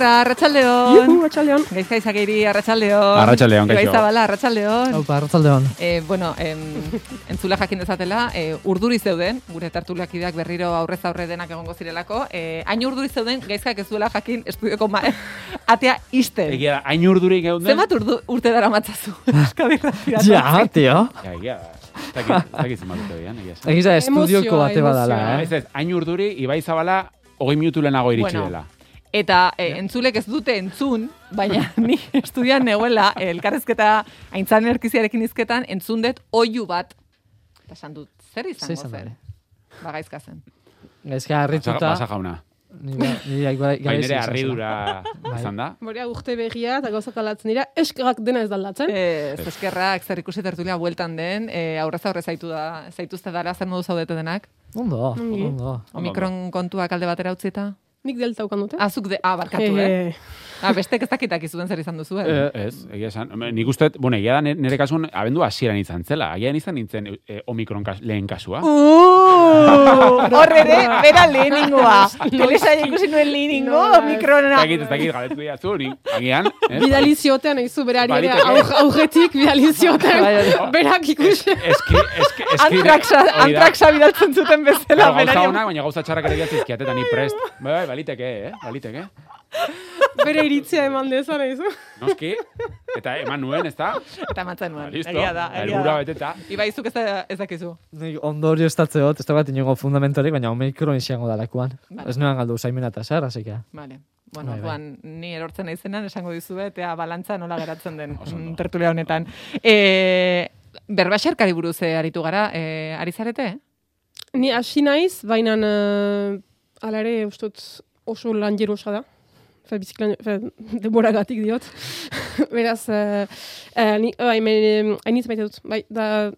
Marga Berra, Arratxaldeon. Juhu, atxaldeon. Gaizka Arratxaldeon. Arratsaldeon, kaixo. Ibai Zabala, Arratxaldeon. Haupa, arratzaldeon. Eh, bueno, em, entzula jakin dezatela, eh, urduri zeuden, gure tartuliakideak berriro aurrez aurre denak egongo zirelako, eh, hain urduri zeuden, gaizkak ez duela jakin estudioko ma, atea isten. Egia hain urdurik egon den. Zenbat urdu, urte dara matzazu? Ja, tio. Ja, egia dakit zenbat urte dian, egia. Egiza estudioko bate badala, eh? Ez ez, hain urduri, Ibai Zabala, hogei minutu lehenago iritsi Bueno. dela. Eta e, entzulek ez dute entzun, baina ni estudian negoela, elkarrezketa aintzan erkiziarekin izketan, entzun dut oiu bat. Eta esan dut, zer Zer izango izan zen? da? Ba, gaizka zen. Gaizka Basa, harrituta. basa jauna. Ni ba- ni gai- gai- Bai, izan harridura da. Borea urte berria eta gauzak alatzen dira, eskerrak dena ez da aldatzen. Ez, eskerrak zer ikusi tertulia bueltan den, e, aurrez aurre zaitu da, zaituzte dara, zer modu zaudete denak. Ondo, ondo. Omikron kontuak alde batera utzita. Nik delta ukan dute. Azuk de, ah, barkatu, eh? Eh, Ah, bestek ez dakitak izuen zer izan duzu, eh? Eh, ez, egia esan. Nik uste, bueno, egia da nire kasuan abendu hasieran izan zela. Agian izan nintzen eh, omikron kas, lehen kasua. Uh, hor ere, bera lehenengoa. Telesaia ikusi nuen lehenengo, No, Ez dakit, ez dakit, galetu diazu, ni, agian. ez? Bidaliziotean eizu berari ere aurretik bidaliziotean. Bai, bai. Berak ikusi. Eski, eski, eski, da. antraxa bidaltzen zuten bezala. Gauza honak, baina gauza txarrak ere bidaltzizkiat, eta ni prest. Bai, bai, baliteke, eh? Baliteke. Bere iritzia eman dezan eizu. Noski. Eta eman nuen, ez da? Eta matzen nuen. Ba, listo. Egia da, da. beteta. Ibaizuk ez, ez dakizu. Nik ondorio estatze hot, ez da bat inongo fundamentorik, baina omikron izango dalakoan. Vale. Ez noan galdu zaimena eta zer, así que. Vale. Bueno, Bai, bai. orduan, ni erortzen naizenan esango dizue, eta balantza nola geratzen den tertulia honetan. E, berbaxerkari buruz eh, aritu gara, e, ari zarete? Ni hasi naiz, baina uh, ala ere ustot oso lan jerosa da. Fe, biziklan, fe, denboragatik diot. Beraz, uh, uh, ni, uh, hemen, hainitz maite dut. Bai, da,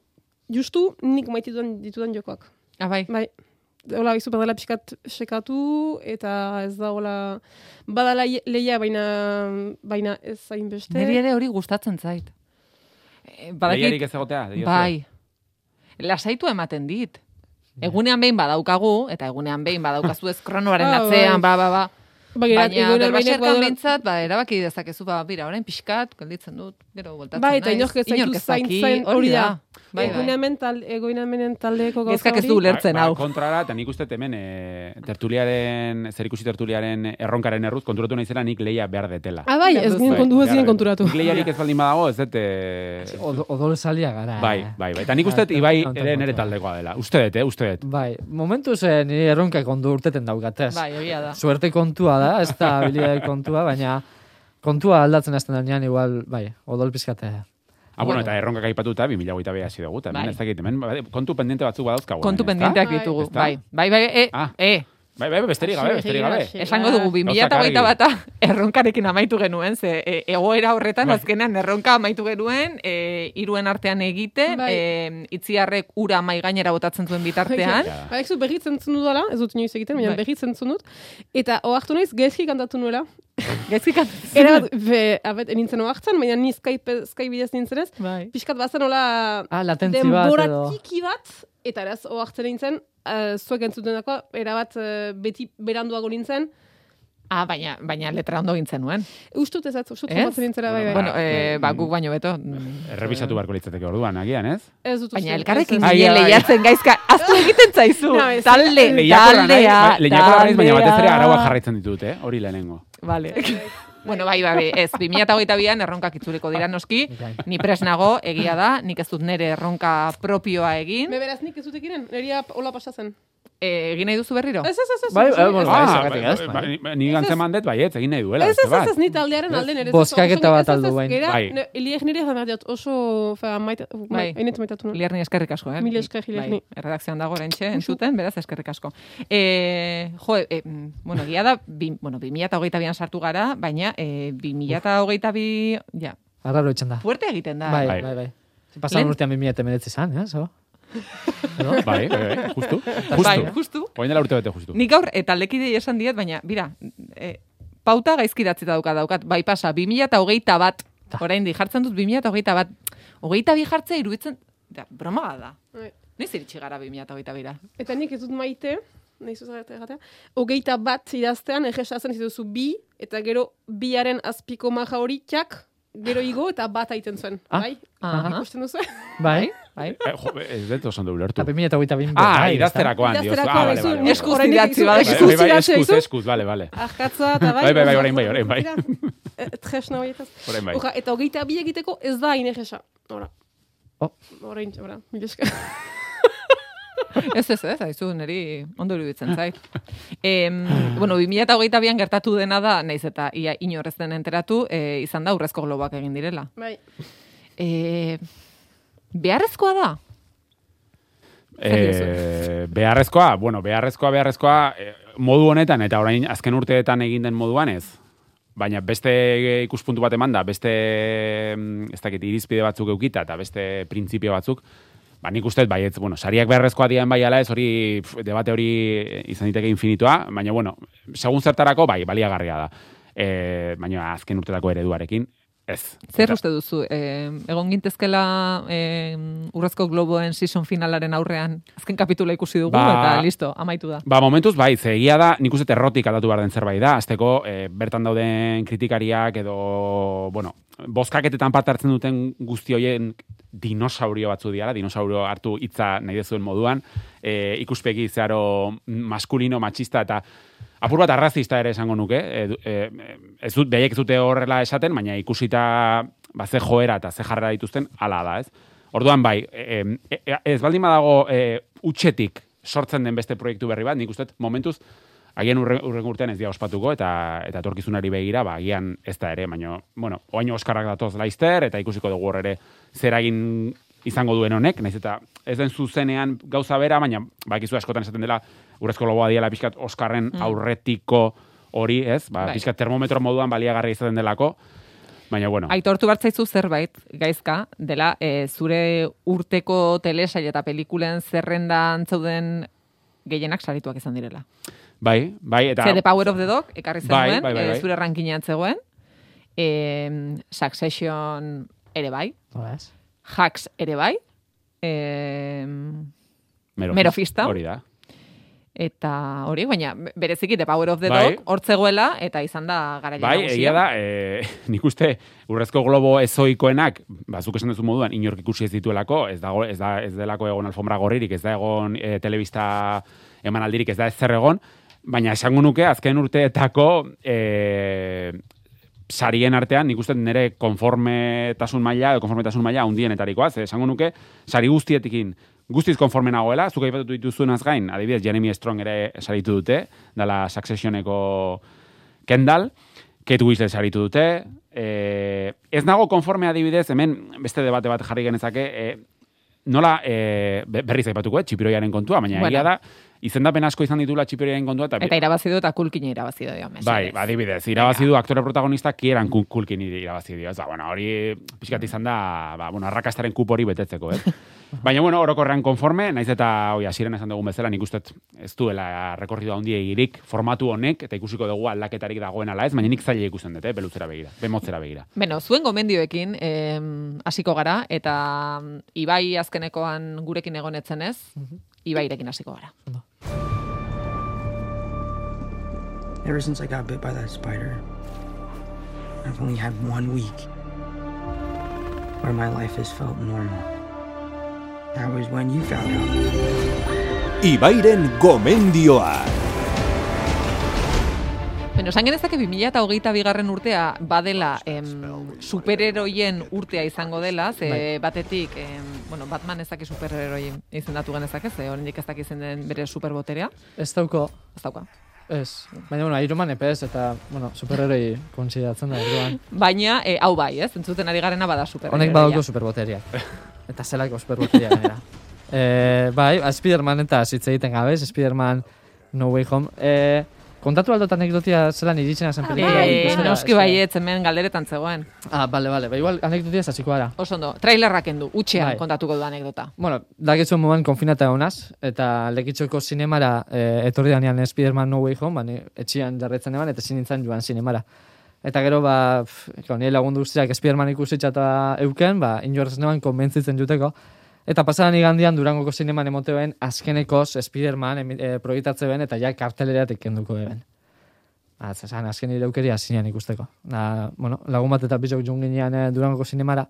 justu nik maite ditudan, ditudan jokoak. Ah, bai. Bai, hola, izu badala pixkat sekatu, eta ez da hola, badala leia, baina, baina ez hainbeste. Niri ere hori gustatzen zait. E, Lehiarik ez egotea. Bai. Lasaitu ematen dit. Egunean behin badaukagu, eta egunean behin badaukazu ez kronoaren Ah, atzean, ba, ba, ba. Ba, gera- Baina berbaxerkan badaude- behintzat, ba, erabaki dezakezu, ba, bira, orain pixkat, gelditzen dut, gero voltatzen Bai, eta naiz. inork ez zaitu Inork ez daki, zaintzen hori da. Bai, bai. Egoinamen tal, egoinamen taldeko gauza Gezkak ez du hori. ulertzen Ba- hau. ba, kontrara, eta nik uste hemen e, tertuliaren, zer ikusi tertuliaren erronkaren erruz, konturatu naizela nik leia behar detela. Ah, bai, ez ginen kontu ez ginen konturatu. Nik lehiarik ez baldin badago, ez dut... E, Od- Odol salia gara. bai, eh. bai, bai. Eta nik uste Ibai ere nere taldekoa dela. Uste dut, eh, uste dut. Bai, momentu zen nire erronkak ondo urteten daukatez. Bai, egia da. Suerte kontua da, ez da habilidade kontua, baina kontua aldatzen hasten denean igual, bai, odol pizkate. Ah, bueno, eta erronkak aipatuta, 2008 beha hasi dugu, eta hemen Bai. ez dakit, hemen kontu pendiente batzuk badauzkagu. Kontu ezta? pendienteak ditugu. Bai, bai, bai, e, Ah. e, Bai, bai, besterik gabe, besterik gabe. Esango dugu, bai. 2008 Gauzak bata erronkarekin amaitu genuen, ze e, egoera horretan Bai. azkenean erronka amaitu genuen, e, iruen artean egite, Bai. e, itziarrek ura mai gainera botatzen zuen bitartean. Ja. Ba, ekzu berriz entzun dudala, ez dut inoiz egiten, baina Bai. berriz entzun dut. Eta oartu naiz, gezki kantatu nuela. Gaizki Era bat, be, abet, enintzen oartzen, baina ni Skype, Skype bidez nintzen ez. Bai. Piskat bazen nola Ah, latentzi bat denbora tiki bat, eta eraz oartzen nintzen, uh, zuek entzuten dako, erabat uh, beti beranduago nintzen. Ah, baina, baina letra ondo gintzen nuen. Ustut ez, ustut Ez? nintzera, bai, bai. Bueno, e, ba, Mm. guk baino beto. Errebisatu beharko litzateke orduan, agian, ez? ez dut Baina elkarrekin ginen ai. lehiatzen gaizka, aztu egiten zaizu. Talde, taldea, bai, lehiakorra naiz, baina batez ere arauak jarraitzen ditut, eh? Hori lehenengo. Vale. bueno, bai, bai, ez, 2008an erronkak itzuleko dira noski, Bai. ni presnago, egia da, nik ez dut nere erronka propioa egin. Me beraz nik ez dut egiren, neria hola pasatzen. E, egin nahi duzu berriro? Ez, ez, ez, ez. Bai, ez, bai, ez, ez, bai, Ah, ba- ez, ba- bai. ba- Ni gantzen mandet, baiet, egin nahi duela. Ez, ez, ez, ez, ni taldearen alden ere. Bozkaketa bat aldu bain. Bai. Eliek nire jamar diot, oso, fa, maite, Bai. bai, enet maitatu nuen. Liarni eskerrik asko, eh? Mila esker, Liarni. Bai, erredakzioan dago orentxe, entzuten, beraz eskerrik asko. E, jo, e, mm, bueno, egia da, bi, bueno, 2008an sartu gara, baina e, 2008 ja, Arraro itxan da. fuerte egiten da. Bai, Bai. bai, bai. Pasan urtean 2000 eta meretzi zan, eh, zo? Edo? Bai, bai, bai, justu. Bai, Justu. justu. Oin dela urte bete justu. Nik gaur, eta taldekidei esan diet, baina, bira, e, pauta gaizki idatzita daukat, daukat, bai pasa, 2008 bat, Ta. orain di, jartzen dut 2008 bat, hogeita bi jartzea iruditzen, da, broma bat da. Bai. Noiz iritsi gara 2008 bira? Eta nik ez dut maite, nahi zuzarete egatea, hogeita bat idaztean egesatzen dituzu bi, eta gero biaren azpiko maja hori txak, gero igo eta bat aiten zuen. Ah. Bai? Ikusten duzu? Bai, Bai. Eh, jo, ez dut oso ondo ulertu. eta 2008 bin. Ah, idazterakoan, diozu. Idazterakoan, Ah, vale, aizu, vale, vale. Eskuz idatzi Bai, eskuz bai, bai, idatzi eskuz, eskuz, bale, bale. Ajatza, eta bai. Bai, bai, bai, orain bai, orain bai. Eh, Tresna horietaz. Orain bai. Oja, eta hogeita bi egiteko ez da hain egesa. Ora. Oh. Orain, ora, mila esker. Ez, ez, ez, haizu, niri ondo iruditzen zait. Em, bueno, 2008an gertatu dena da, naiz eta ia inorrez den enteratu, e, izan da urrezko globoak egin direla. Bai. E, beharrezkoa da? Eh, beharrezkoa, bueno, beharrezkoa, beharrezkoa, eh, modu honetan, eta orain azken urteetan egin den moduan ez. Baina beste ikuspuntu bat eman da, beste, mm, ez dakit, irizpide batzuk eukita, eta beste printzipio batzuk, ba, nik uste, baietz, bueno, sariak beharrezkoa dian bai ala ez, hori, pf, debate hori izan diteke infinitua, baina, bueno, segun zertarako, bai, baliagarria da. E, baina azken urtetako ereduarekin, ez. Zer Eta- uste duzu? E, egon gintezkela e, urrezko globoen season finalaren aurrean azken kapitula ikusi dugu, Ba- eta listo, amaitu da. Ba, momentuz, bai, egia da, nik uste errotik aldatu behar den zerbait da, azteko e, bertan dauden kritikariak edo, bueno, bozkaketetan parte hartzen duten guzti hoien dinosaurio batzu diala, dinosaurio hartu hitza nahi dezuen moduan, e, ikuspegi zeharo maskulino, matxista eta apur bat arrazista ere esango nuke, e, du- e, ez dut, ez dute horrela esaten, baina ikusita ba, ze joera eta ze jarrera dituzten, ala da, ez? Orduan bai, e, e, e, ez baldin badago e, utxetik sortzen den beste proiektu berri bat, nik uste momentuz, agian urre, urrengo urtean ez dira ospatuko, eta, eta etorkizunari begira, ba, agian ez da ere, baina, bueno, oain Oskarrak datoz laizter, eta ikusiko dugu hor ere zer egin izango duen honek, naiz eta ez den zuzenean gauza bera, baina bakizu askotan esaten dela urrezko logoa diela pixkat Oskarren aurretiko hori, ez? Ba, Bai. pixkat termometro moduan baliagarri izaten delako, baina bueno. Aitortu bartzaizu zerbait, gaizka, dela e, zure urteko telesail eta pelikulen zerrendan zeuden gehienak sarituak izan direla. Bai, bai, eta... Ze The Power of the Dog, ekarri Bai, zenuen, bai, bai, e, bai. zure rankinean zegoen, e, Succession ere bai, Hola, ez? Hacks ere bai, e, Merofista. Merofista. Hori da. eta hori, baina bereziki The Power of the Bai. Dog, hortzegoela, eta izan da garaia Bai, nagusia. egia da, e, nik uste urrezko globo ezoikoenak, bazuk esan duzu moduan, inork ikusi ez dituelako, ez dago, ez da, ez delako egon alfombra gorririk, ez da egon e, telebista emanaldirik, ez da ez zer egon, baina esango nuke azken urteetako e, sarien artean, nik uste nire konformetasun maila, konformetasun maila hundienetarikoa, ze esango nuke, sari guztietikin, guztiz konforme nagoela, zuk aipatu dituzunaz gain, adibidez, Jeremy Strong ere saritu dute, dala Successioneko Kendall, Kate Winslet saritu dute, e, ez nago konforme adibidez, hemen beste debate bat jarri genezake, e, nola e, be- berriz aipatuko, eh, txipiroiaren kontua, baina Bueno. egia da, izendapen asko izan ditula txipiroiaren kontua, eta, Eta irabazi du eta kulkina irabazi du, Bai, adibidez, irabazi du aktore protagonista kieran kul kulkin irabazi dio. Ez da, bueno, hori pixkat izan da, ba, bueno, arrakastaren kup hori betetzeko, eh? Baina, bueno, orokorrean konforme, naiz eta, oi, asiren esan dugun bezala, nik uste ez duela rekorrido handia egirik formatu honek, eta ikusiko dugu aldaketarik dagoen ala ez, baina nik zaila ikusten dut, eh, beluzera begira, bemotzera begira. Beno, zuen gomendioekin hasiko gara, eta mm, Ibai azkenekoan gurekin egonetzen ez, Ibairekin hasiko gara. Ever since I got bit by that spider, I've only had one week where my life has felt normal. That was when you found out. Ibairen gomendioa. Beno, esan genezake 2008 bigarren urtea badela em, superheroien urtea izango dela, ze Bai. batetik, em, bueno, Batman ez daki superheroi izendatu genezake, ze oraindik ez daki zen den bere superboterea, Ez dauko, ez dauka. Ez. Baina, bueno, Iron Man epez, eta, bueno, superheroi konsideratzen da, orduan. Baina, e, hau bai, ez? Entzuten ari garena bada superheroia. Honek badauko superboteriak. Eta zelako superboteriak gainera. e, bai, a Spiderman eta hitz egiten gabez, Spiderman No Way Home. E, kontatu aldot anekdotia zelan iritsen zen pelikula. Eh, ikustea? noski baietz hemen galderetan zegoen. Ah, bale, bale. Ba, igual anekdotia hasiko gara. Oso ondo, trailerrak endu, utxean Bai. kontatuko du anekdota. Bueno, dakizu moduan konfinata egonaz, eta lekitxoko zinemara e, etorri danean Spiderman No Way Home, bani, etxian jarretzen eban, eta ezin nintzen joan zinemara. Eta gero, ba, pff, nire lagundu guztiak Spiderman ikusitza eta euken, ba, inorrez neban konbentzitzen juteko, Eta pasadan igandian Durangoko zineman emoteoen azkenekoz Spiderman e, proiektatze ben eta ja karteleratik kenduko eben. Az, esan, azken ireukeria zinean ikusteko. Da, bueno, lagun bat eta bizok joan ginean eh, Durangoko zinemara.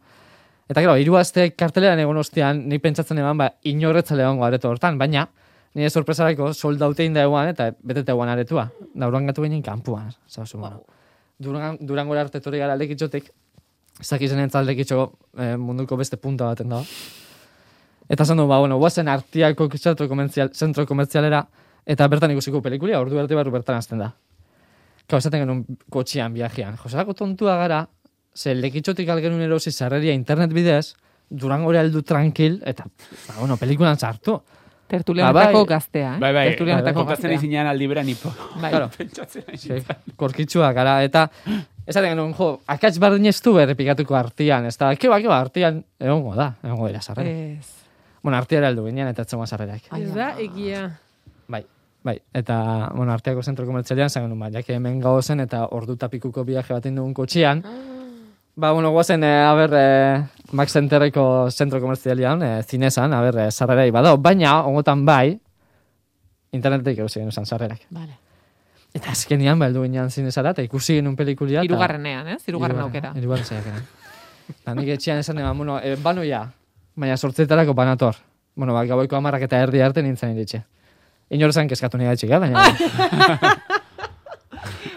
Eta gero, hiru aste karteleran egon ostean, nik pentsatzen eban, ba, inorretzale egongo areto hortan, baina, nire sorpresarako soldautein da eguan eta betete eguan aretua. Da, urban gatu ginen kanpuan, zauzu, bueno. Duran, Durangora arte etorri gara lekitxotik, ez dakizen entzat lekitxo eh, munduko beste punta baten da. Eta zan du, ba, bueno, guazen artiako zentro, komertzial, zentro komertzialera, eta bertan ikusiko pelikulia, ordu arte barru bertan azten da. Kau, esaten genuen kotxian, viajean. Joselako tontua gara, ze lekitxotik algenun erosi sarreria internet bidez, Durangora heldu tranquil, eta, ba, bueno, pelikulan sartu. Tertulianetako Ah, bai. gaztea, eh? Bai, bai, Tertulianetako kontatzen gaztea. izinean aldi beran hipo. Bai. Claro. Pentsatzen ari. Sí, korkitsua gara, eta esaten genuen, jo, akats bardin ez du errepikatuko artian, ez da, keba, keba, artian, egongo da, egongo dira sarrera. Ez. Bueno, artiara heldu ginean, eta etzen sarrerak. Ez da, egia. Bai, bai, eta, bueno, arteako zentro komertzialean, genuen, ba, jake hemen gauzen, eta ordu tapikuko viaje bat dugun kotxian, Ba, bueno, guazen, eh, a ber, eh, Max Centerreko zentro komertzialean, eh, zinesan, a ber, eh, sarrerai badao, baina, ongotan bai, internetik egusi genuen sarrerak. Vale. Eta azkenian, ba, heldu ginean zinesara, eta ikusi genuen pelikulia. Hirugarrenean, ez? Hirugarren aukera. Hirugarren saiakera. Eta nik etxean esan eman, bueno, e, banoia, baina sortzetarako banator. Bueno, ba, gaueko amarrak eta erdi arte nintzen iritxe. Inor zan keskatu nire txika, baina...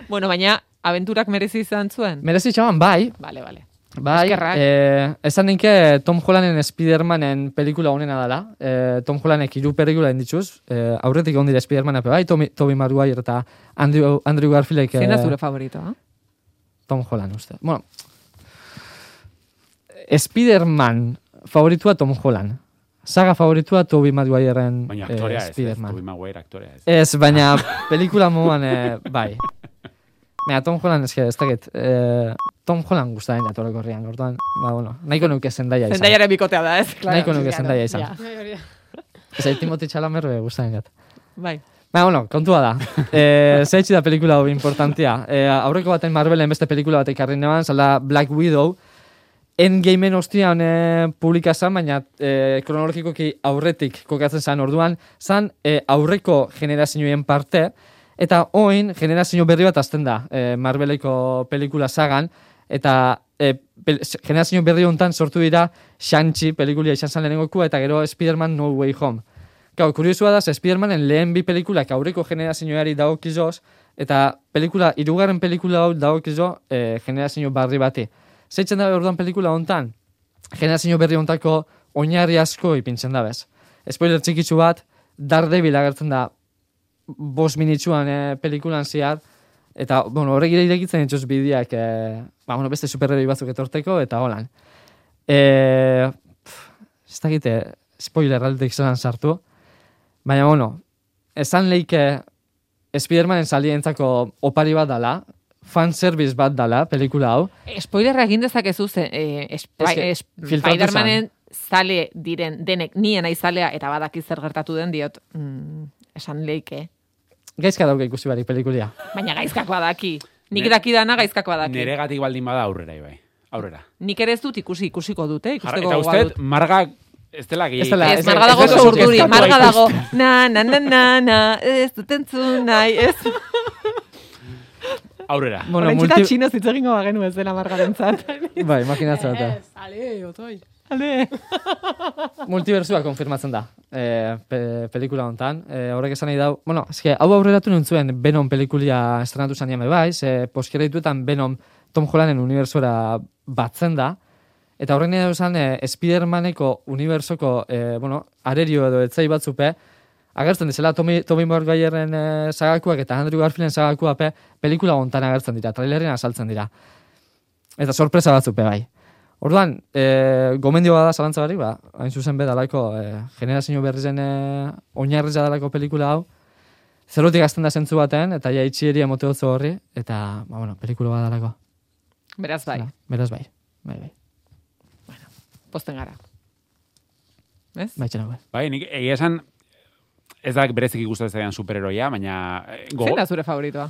Bueno, baina abenturak merezi izan zuen. Merezi txaban, bai, Vale, vale. bai, Eskerrak. eh, esan ninke Tom Hollanden Spidermanen pelikula honena dela. Eh, Tom Hollandek hiru pelikula indituz, eh, aurretik ondire Spidermana, pe bai, Tommy, Tobey Maguire eta Andrew, Andrew Garfieldek... Zein da eh, zure favoritoa? Tom Holland, uste. Bueno, Spiderman favoritua Tom Holland. Saga favoritua Tobey Maguireren Baina eh, aktorea ez, ez, Spiderman. Tobey Maguire aktorea ez. Ez, baina pelikula moduan, eh, bai. Baina Tom Holland eske, ez dakit, eh, Tom Holland gustaren jatoreko horrian, orduan, ba, bueno, nahiko nuke zendaia izan. Zendaiaren bikotea da, ez? Claro, Nahiko nuke zendaia izan. ja. Bai. Ez ahi Timothy Chalamet be gustaren jat. Bai. Ba, bueno, kontua da. Eh, da pelikula hau importantia. Eh, aurreko baten Marvelen beste pelikula bat ekarri neban, zala Black Widow. Endgameen ostian eh, publika zan, baina eh, kronologikoki aurretik kokatzen zan orduan, zan eh, aurreko generazioen parte, eta oin generazio berri bat azten da eh, Marveleko pelikula sagan, eta eh, pel, generazio berri hontan sortu dira Shang-Chi pelikulia izan zan lehenengokua, eta gero Spider-Man No Way Home. Gau, kuriosua da, Spidermanen lehen bi pelikulak aurreko generazioari dagokizoz, eta pelikula, irugarren pelikula hau dagokizo eh, generazio barri bati. Zeitzen da orduan pelikula hontan, generazio berri hontako oinarri asko ipintzen da bez. Spoiler txikitsu bat, Daredevil agertzen da bos minitsuan eh, pelikulan ziar, eta, bueno, horrek ire irekitzen dituz bideak, eh, ba, bueno, beste superheroi batzuk etorteko, eta holan. Eh, pff, ez dakite, spoiler aldetik zelan sartu, baina, bueno, esan leike Spidermanen salientzako opari bat dala, fanservice bat dala, pelikula hau, Spoilerra egin dezakezu ze, eh, es- filtratu Spidermanen zale diren denek nien nahi zalea eta badaki zer gertatu den diot mm, esan leike. gaizka dauka ikusi barik pelikulia. Baina gaizkak badaki. Nik Ne- dakidana gaizkak badaki. Neregatik baldin bada aurrera, ibai. Aurrera. Nik ere ez dut ikusi, ikusiko dute, Jar, ikusteko eta gogoa uste, dut. marga ez dela gehi. Ez dela- Ez, marga dago ez dut urduri, kezkatua marga dago, na, na, na, na, na, ez dut entzun nahi, ez. Aurrera. Bueno, Bueno, multi... txinoz hitz egingo bagenu ez dela margaren zat. Bai, imaginatzen dute. Ez, ale, otoi. Ale. Multiversua konfirmatzen da, e, pe, pelikula hontan. E, horrek esan nahi dau, bueno, eske, hau aurreratu nintzuen Venom pelikulia estrenatu zanean bai, ze poskereituetan Venom Tom Hollanden unibertsora batzen da, eta horrek nahi dau esan e, Spidermaneko unibertsoko, e, bueno, arerio edo etzai batzupe, agertzen dizela Tommy, Tommy Maguireren e, sagakuak eta Andrew Garfielden sagakuape pelikula hontan agertzen dira, trailerren azaltzen dira. Eta sorpresa batzupe bai. Orduan, e, gomendio bada zalantza barik, ba, hain zuzen bedalako, e, generazio berrizen e, oinarriza dalako pelikula hau, zerotik azten da zentzu baten, eta ja itxieri emote hotzo horri, eta, ba, bueno, pelikula badalako. Beraz bai, Beraz bai, bai, bai, posten gara. Ez? bai, txena bai. Bai, nik egia esan, ez da berezik ikustatzen zaidan superheroia, baina eh, go, Zein da zure favoritoa?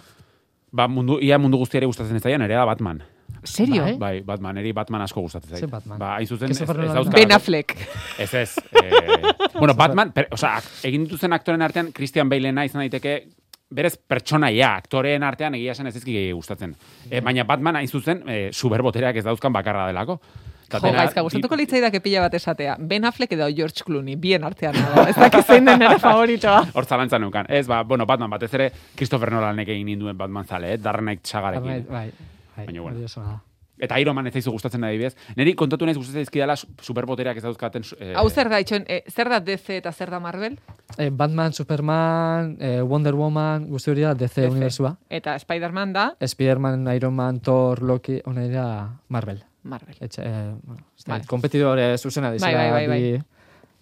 ba, mundu, ia mundu guztiari gustatzen ez zaidan, ere da Batman. Serio? Bai. Bai, Batman, eri Batman asko gustatzen zait. Batman? Ba, hain zuzen, ez, ez dauzka- Ben Affleck. Ez ez. Eh, bueno, Batman, per, o sea, egin dituzten aktoren artean, Christian Baleena izan daiteke, berez pertsonaia, aktoreen artean egia esan ez ezki gustatzen. E, baina Batman hain zuzen, e, superbotereak ez dauzkan bakarra delako. Eta Jo, gaizka, gustatuko litzaidak pila bat esatea. Ben Affleck edo George Clooney, bien artean dago. Ez dakit zein den nire favoritoa. Hor zalantzan neukan. Ez, ba, bueno, Batman batez ere, Christopher Nolanek egin ninduen Batman zale, eh? Dark Knight sagarekin. Bai, bai. bai. Baina, bueno. da. Eta Iron Man ez zaizu gustatzen adibidez. Neri kontatu naiz gustatzen dizkidala su- superbotereak ez dauzkaten... Eh, Hau zer da, itxon, eh, zer da DC eta zer da Marvel? Eh, Batman, Superman, eh, Wonder Woman, guzti hori da DC, DC. universua. Eta Spider-Man da Spider-Man, Iron Man, Thor, Loki, hona Marvel. Marvel. Etxe, eh, bueno, Vale. kompetidore zuzena dizela Bai, bai, bai, bi,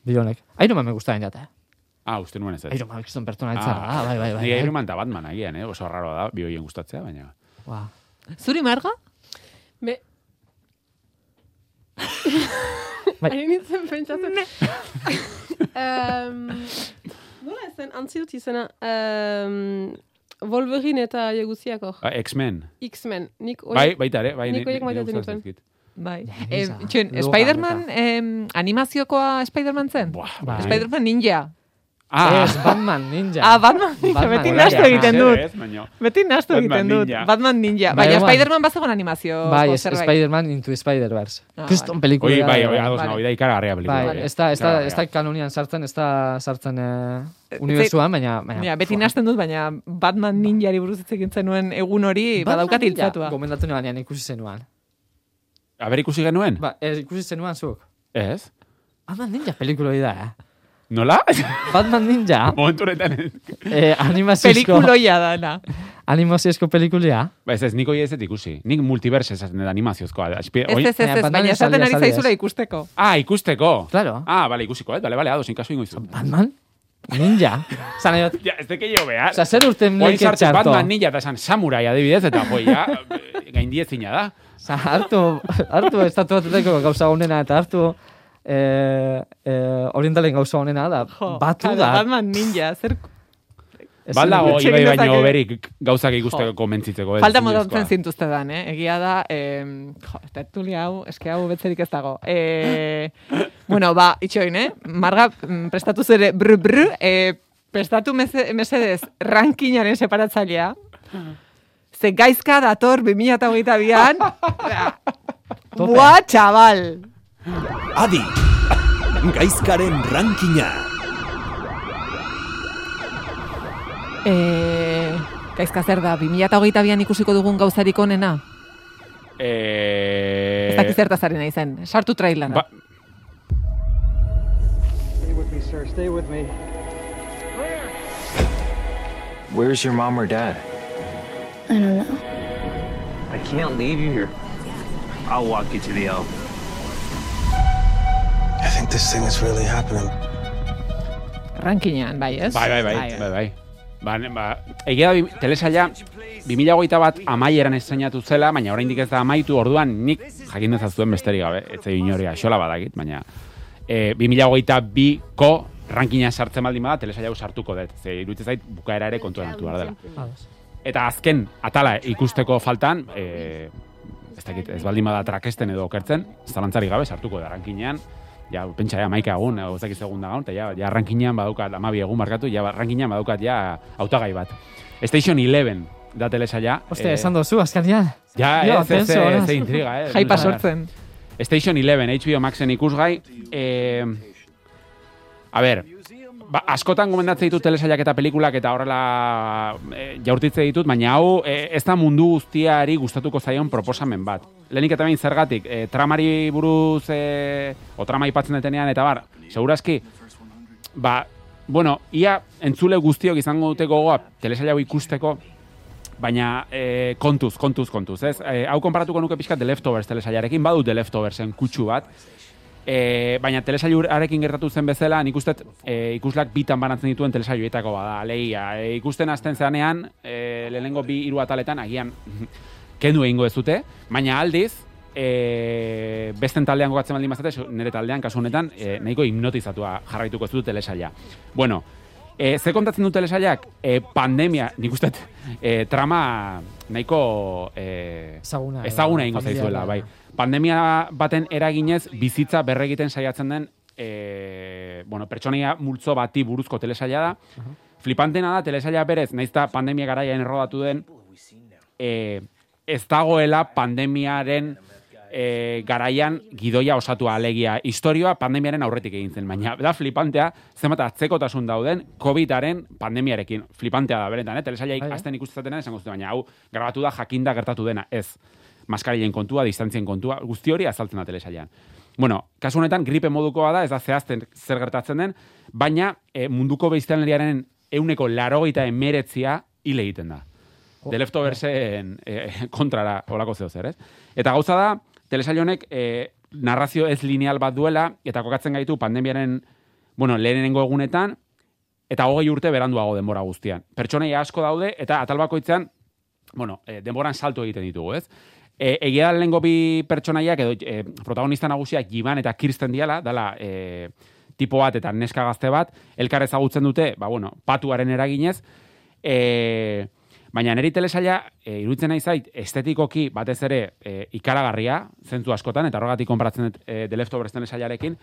bi honek. Iron Man me gustaren jata. Ah, uste nuen ez ez. Iron Man, kriston pertsona ah, ah, bai, bai, bai. Ni bai. Iron Man eta Batman agian, eh? Oso raro da, bi hoien gustatzea, baina... Wow. Zuri marga? Me... Bai. Ari nintzen pentsatzen. um, nola ezen, antziut izena, um, Wolverine eta jeguziak hor. Ah, X-Men. X-Men. Nik Bai, hori... baita ere, bai. Nik maitatzen gustatzen nituen. Bai. Eh, Spider-Man, em, animaziokoa Spider-Man zen? Buah, Bai. Spider-Man ninja. Ah, Ez, Batman, Ninja. Ah, Batman ninja, Batman beti ninja. nastu egiten dut. Beti nastu Batman egiten dut. ninja. Batman ninja. Bai, Baina bai. Spider-Man bazegoen animazio Bai. Spider-Man into Spider-Verse. Ah, Kriston vale. pelikula. Oi, bai, oi, bai. ados Vale. nago, da ikaragarria pelikula. Bai, ez da, ez da, ez da kanonian sartzen, ez da sartzen eh, unibertsuan, baina... baina Ja, beti nasten dut, baina Batman ninjari buruz hitz egin zenuen egun hori badaukat Ninja, hiltzatua. Gomendatu nebanean ikusi zenuan. Aber ikusi genuen? Ba, ez, ikusi zenuan zuk. Ez? Batman Ninja pelikula da, eh? Nola? Batman Ninja, Momentu honetan... eh, animaziozko, Pelikuloia dana. animaziozko pelikulia. Ba, ez ez, niko ez ikusi. Nik multiverse esaten dut animaziozkoa. Ez, ez, ez, Baina esaten ari zaizula ikusteko. Ah, ikusteko. Claro. Ah, bale, ikusiko, eh? Bale, bale, ados, inkasu ingo izu. Batman? Ninja? Zan edo, Ja, ez teke jo behar. oza, zer urten sartzen txarto? Batman ninja eta esan samurai adibidez, eta joi, ja, gaindiezina da. Oza, hartu, hartu estatu bateteko gauza honena, eta hartu eh, eh, orientalen gauza honena, da, Jo, batu da. Batman ninja, zer... Balda Utzi bai baino dezake. berik gauzak ikusteko komentzitzeko. Falta modatzen zintuzte dan, eh? Egia da, eh, jo, tertulia hau, eske hau betzerik ez dago. Eh, bueno, ba, itxoin, eh? Marga, mm, prestatu zere, bru, bru, eh, prestatu meze- mesedez rankinaren separatzailea. Ze gaizka dator 2008an. Tope. Buah, txabal! Adi, gaizkaren rankina. Eh, gaizka zer da, 2008an ikusiko dugun gauzarik onena? Eh, Ez dakit zertaz ari nahi zen, sartu trailera. Ba, Stay with me, sir. Stay with me. Where's your mom or dad? I don't know. I can't leave you here. I'll walk you to the elf. I think this thing is really happening. Rankinean, bai, ez? bai, bai, bai, bai, bai. Ba, ne- ba, egia da, telesaila 2008 bat amaieran estrenatu zela, baina oraindik ez da amaitu, orduan nik jakin dezazuen besterik gabe, ez zei inori axola badakit, baina e, 2008 ko rankina sartzen baldin bada, telesaila hau sartuko dut, ze iruditzen zait bukaera ere kontuan hartu behar dela. Eta azken atala ikusteko faltan, e, ez dakit, ez baldin bada trakesten edo okertzen, zalantzari gabe sartuko da rankinean, ja, pentsa, ja, maika egun, dakit segun da gaun, eta ja, ja rankinean badaukat, amabi egun markatu, ja, rankinean badaukat ja hautagai bat. Station 11 da telesaila. Ostia, eh, esan dozu, azkanian. Ja, Jo, ez, ez, ez, ez, intriga, eh. Jaipa sortzen. Station 11, HBO Maxen ikusgai. Eh, a ber, ba, askotan gomendatzen ditut telesailak eta pelikulak eta horrela e, jaurtitze ditut, baina hau e, ez da mundu guztiari gustatuko zaion proposamen bat. Lehenik eta behin zergatik, e, tramari buruz e, o trama aipatzen detenean eta bar, segurazki, ba, bueno, ia entzule guztiok izango dute gogoa telesaila ikusteko, baina e, kontuz, kontuz, kontuz, ez? E, hau konparatuko nuke pixkat The Leftovers telesailarekin, badut The Leftoversen kutsu bat, e, baina telesailarekin gertatu zen bezala, nik uste e, ikuslak bitan banatzen dituen telesailoetako bada, alegia. E, ikusten hasten zeanean, e, lehenengo bi hiru ataletan, agian kendu egingo ez dute, baina aldiz, e, besten taldean gogatzen baldin bazate, nire taldean, kasu honetan, e, nahiko hipnotizatua jarraituko ez dut telesaila. Bueno, E, ze kontatzen dut telesailak? E, pandemia, nik uste, e, trama nahiko e, Ezaguna. ezaguna ingo zaizuela, bai. Pandemia baten eraginez bizitza berregiten saiatzen den e, bueno, pertsonaia multzo bati buruzko telesaila da. Flipantena da, telesaila berez, naizta pandemia garaian errodatu den, e, ez dagoela pandemiaren e, garaian gidoia osatua alegia historioa pandemiaren aurretik egin zen, baina da flipantea, zenbat atzekotasun dauden COVIDaren pandemiarekin. Flipantea da, beretan, eh? telesaila Bai, eh? azten ikustzatena esango zuten, baina hau, grabatu da jakinda gertatu dena, ez. Maskarilen kontua, distantzien kontua, guzti hori azaltzen da telesailean. Bueno, kasu honetan gripe modukoa da, ez da zehazten zer gertatzen den, baina e, munduko beiztanleriaren euneko larogeita emeretzia hile egiten da. The Leftoversen e, kontrara olako zeo zer, ez? Eta gauza da, telesail honek e, narrazio ez lineal bat duela, eta kokatzen gaitu pandemiaren, bueno, lehenengo egunetan, eta hogei urte beranduago denbora guztian. Pertsonaia asko daude, eta atal bakoitzean, bueno, e, denboran salto egiten ditugu, ez? E, egia da lehengo bi pertsonaiak, edo e, protagonista nagusiak Jiban eta Kirsten diala, dala e, tipo bat eta neska gazte bat, elkar ezagutzen dute, ba, bueno, patuaren eraginez, e, baina neri telesaila, e, iruditzen nahi zait, estetikoki batez ere e, ikaragarria, zentzu askotan, eta horregatik konparatzen dut e, The Leftovers telesailarekin,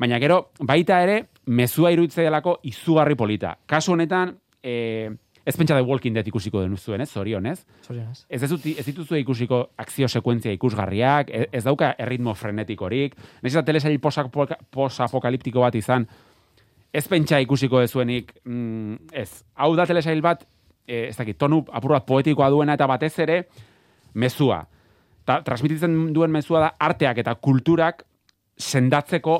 baina gero, baita ere, mezua iruditzen delako izugarri polita. Kasu honetan, e, ez pentsa The Walking Dead ikusiko den zuen, ez, zorionez. Zorionez. Ez, ez, dut- ez dituzu ikusiko akzio sekuentzia ikusgarriak, ez, ez dauka erritmo frenetikorik, nahiz eta telesail posapokaliptiko bat izan, ez pentsa ikusiko dezuenik, mm, ez. Hau da telesail bat, e, ez dakit, tonu apur bat poetikoa duena eta batez ere, mezua. Ta, transmititzen duen mezua da arteak eta kulturak sendatzeko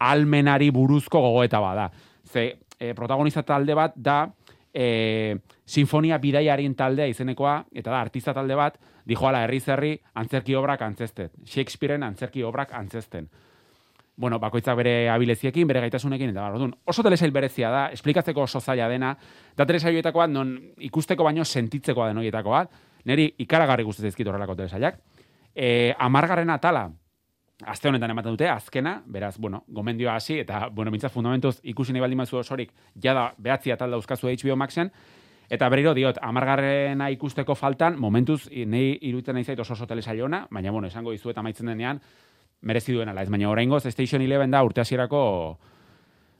almenari buruzko gogoeta bada. Ze e, protagonista talde bat da e, sinfonia bidaiarien taldea izenekoa, eta da artista talde bat, dijoala herri zerri antzerki obrak antzestet. Shakespearen antzerki obrak antzesten bueno, bakoitzak bere abileziekin, bere gaitasunekin, eta orduan, oso telesail berezia da, esplikatzeko oso zaila dena, da telesailoetako bat, non ikusteko baino sentitzekoa den horietako bat, niri ikaragarri gustatzen zaizkit horrelako telesailak. E, amargarren atala, aste honetan ematen dute, azkena, beraz, bueno, gomendioa hasi, eta, bueno, mintzat fundamentuz ikusi nahi baldin mazu osorik, jada behatzi atal dauzkazu HBO Maxen, eta berriro diot, amargarrena ikusteko faltan, momentuz, nei iruditzen nahi zait oso oso telesail ona, baina, bueno, esango dizuet amaitzen denean, merezi duen ala, ez baina oraingoz Station Eleven da urte hasierako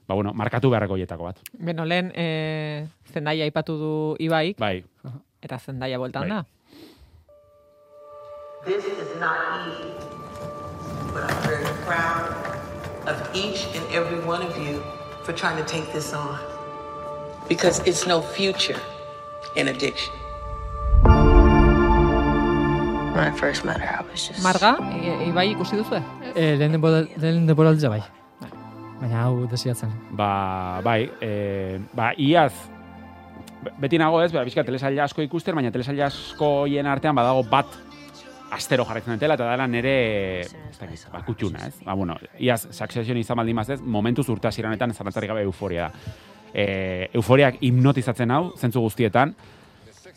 ba bueno, markatu beharreko hietako bat. Beno, lehen e, zendaia aipatu du Ibaik, Bai. eta zendaia bueltan Bai. da. This is not easy, but I'm very proud of each and every one of you for trying to take this on. Because it's no future in addiction. Marga, Ibai ikusi duzu? E, lehen denbora, lehen denbora aldea bai. Baina hau desiatzen. Ba, bai, e, ba, iaz, be- beti nago ez, ba, bizka telesaila asko ikusten, baina telesaila asko hien artean badago bat astero jarraitzen dutela, eta dara nere, ez dakit, ba, kutxuna, ez? Ba, bueno, iaz, Succession izan baldin mazez, momentuz urte hasieranetan zarantzarik gabe euforia da. E, euforiak hipnotizatzen hau, zentzu guztietan,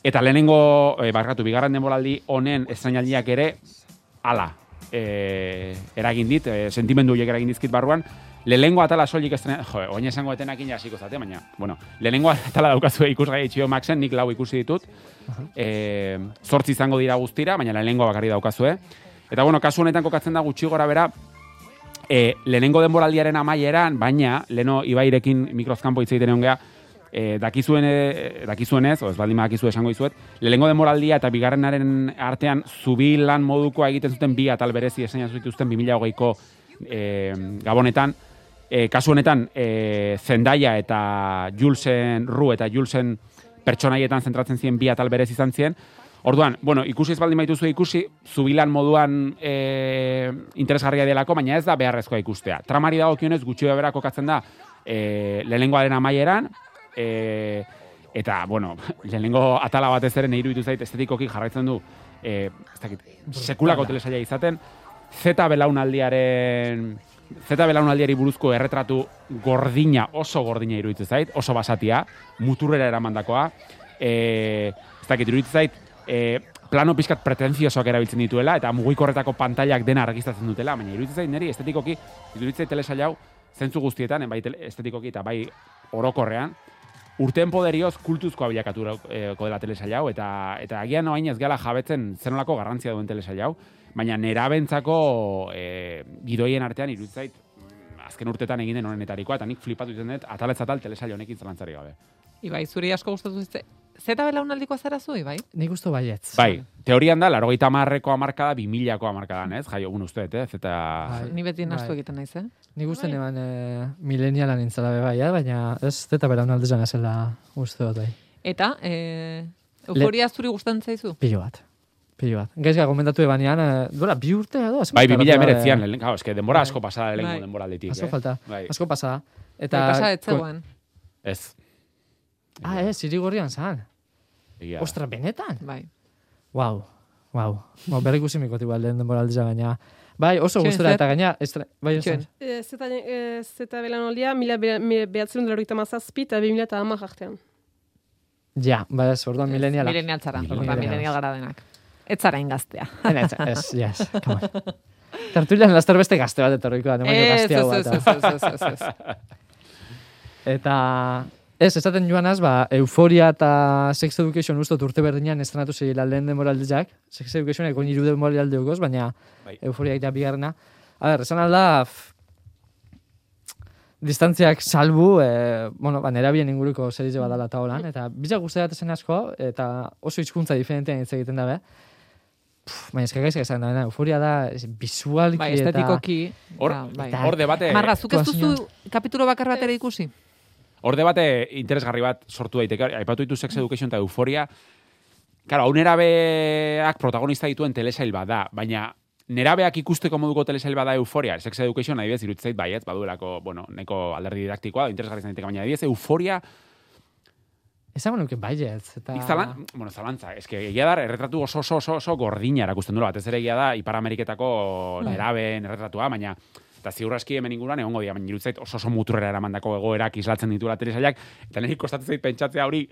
eta lehenengo, e, barkatu, bigarren denboraldi honen estrainaldiak ere, ala, e, eragin dit, e, sentimendu horiek eragin dizkit barruan, lehenengo atala soilik estrena, jo, oin esango etenakin hasiko zate, baina, bueno, lehenengo atala daukazue ikusgai itxio Maxen, nik lau ikusi ditut, e, zortzi izango dira guztira, baina lehenengo bakarri daukazue. Eta bueno, kasu honetan kokatzen da gutxi gora bera, e, lehenengo denboraldiaren amaieran, baina, leno ibairekin mikrozkampo hitz egiten egon geha, e, dakizuen, e, dakizuenez, o ez baldin badakizu esango dizuet, lehenengo denboraldia eta bigarrenaren artean zubilan modukoa egiten zuten bi atal berezi esaina zituzten 2008ko e, gabonetan, e, kasu honetan e, Zendaya eta Julesen Ru eta Julesen pertsonaietan zentratzen ziren bi atal berez izan ziren. Orduan, bueno, ikusi ez baldin baituzu ikusi, zubilan moduan e, interesgarria delako, baina ez da beharrezkoa ikustea. Tramari dagokionez gutxi bera kokatzen da e, lehenengoaren amaieran, e, eta, bueno, lehenengo atala batez ere iruditu zait estetikoki jarraitzen du e, ez dakit, sekulako telesaia izaten, Z belaunaldiaren Z belaunaldiari buruzko erretratu gordina, oso gordina iruditzen zait, oso basatia, muturrera eramandakoa. E, ez dakit iruditzen zait, e, plano pizkat pretenziosoak erabiltzen dituela, eta mugikorretako pantailak dena argistatzen dutela, baina iruditzen zait niri estetikoki, iruditzen telesail hau, zentzu guztietan, bai estetikoki eta bai orokorrean, urteen poderioz kultuzkoa bilakatu eh, dela telesail hau, eta, eta agian noain ez gala jabetzen zenolako garrantzia duen telesail hau, baina nerabentzako e, gidoien artean irutzait azken urtetan egin den honenetarikoa, eta nik flipatu izan dut, ataletz atal telesail honekin zelantzari gabe. Ibai, zuri asko gustatu zitze. Zeta belaunaldiko zara zu, Ibai? Nik usto baietz. Bai, teorian da, laro gaita marreko amarkada, bimilako amarkadan, ez? Jaio, un uste, ez? Eta... Bai. Ni beti nastu Bai. egiten naiz, eh? Nik uste neban e, milenialan nintzala be bai, eh? baina ez zeta bera unalde zan ezela uste dut bai. Eta, eh, euforia zuri gustatzen zaizu? Pilo bat. Pilo bat. Gaizka gomendatu ebanean, e, duela, bi urte edo? Bai, bimila tardatu emeretzian, gabe? lehen, claro, eske denbora Bai. asko pasada lehenko Bai. denbora aldetik, Asko eh? falta, Bai. asko pasada. Eta Eta... pasa ez ko- zegoen. Ez. Ah, ez, irigorrian zan. Egia. Ostra, benetan? Bai. Wow, wow. Bo, berrik usimikot igual lehen denbora aldiza gaina. Bai, oso zer? eta gaina, estra... bai, esan. E, zeta, e, zeta belanoldia, mila be- behatzen dut mazazpi eta bi mila eta hamar artean. Ja, bai, ez, orduan mileniala. Milenial zara, ba, milenial gara denak. Ez zara ingaztea. Ez, yes, come on. Tertulian laster beste gazte bat etorriko da, nemaino gaztea ez, bat. ez, ez, ez, ez, ez. Eta, ez, esaten joanaz, ba, Euforia eta Sex Education ustot urte berdinean estrenatu zirela lehen demoraldiak. Sex Education ekon iru demoraldi dugoz, baina Bai. Euforia ja bigarrena. A ber, esan alda, f- distantziak salbu, e, bueno, ba, nerabien inguruko serize badala eta holan, eta bizak guzti zen asko, eta oso hizkuntza diferentean hitz egiten dabe. Pff, baina eska gaizka esan da, euforia da, ez, visualki Bai, eta... estetikoki. Hor, eta, bai. hor debate, Marga, zuk ez duzu kapitulo bakar bat ere ikusi? Hor debate interesgarri bat sortu daiteke. Aipatu ditu Sex Education eta Euforia. Claro, hau nerabeak protagonista dituen telesail bat da, baina nerabeak ikusteko moduko telesail bada Euforia, Sex Education adibidez irutzeit baiet, baduelako, bueno, neko alderdi didaktikoa, interesgarri zaineteke, baina adibidez Euforia, Esango nuke baietz, eta... zalan, bueno, zalantza, eske egia da, erretratu oso oso oso oso gordina erakusten duela, batez ere egia da, Ipar Ameriketako nerabeen erretratua, baina eta ziur aski hemen inguruan egongo dira, baina irutzait oso oso muturrera eramandako egoerak islatzen dituela telesailak, eta niri kostatzen zait pentsatzea hori,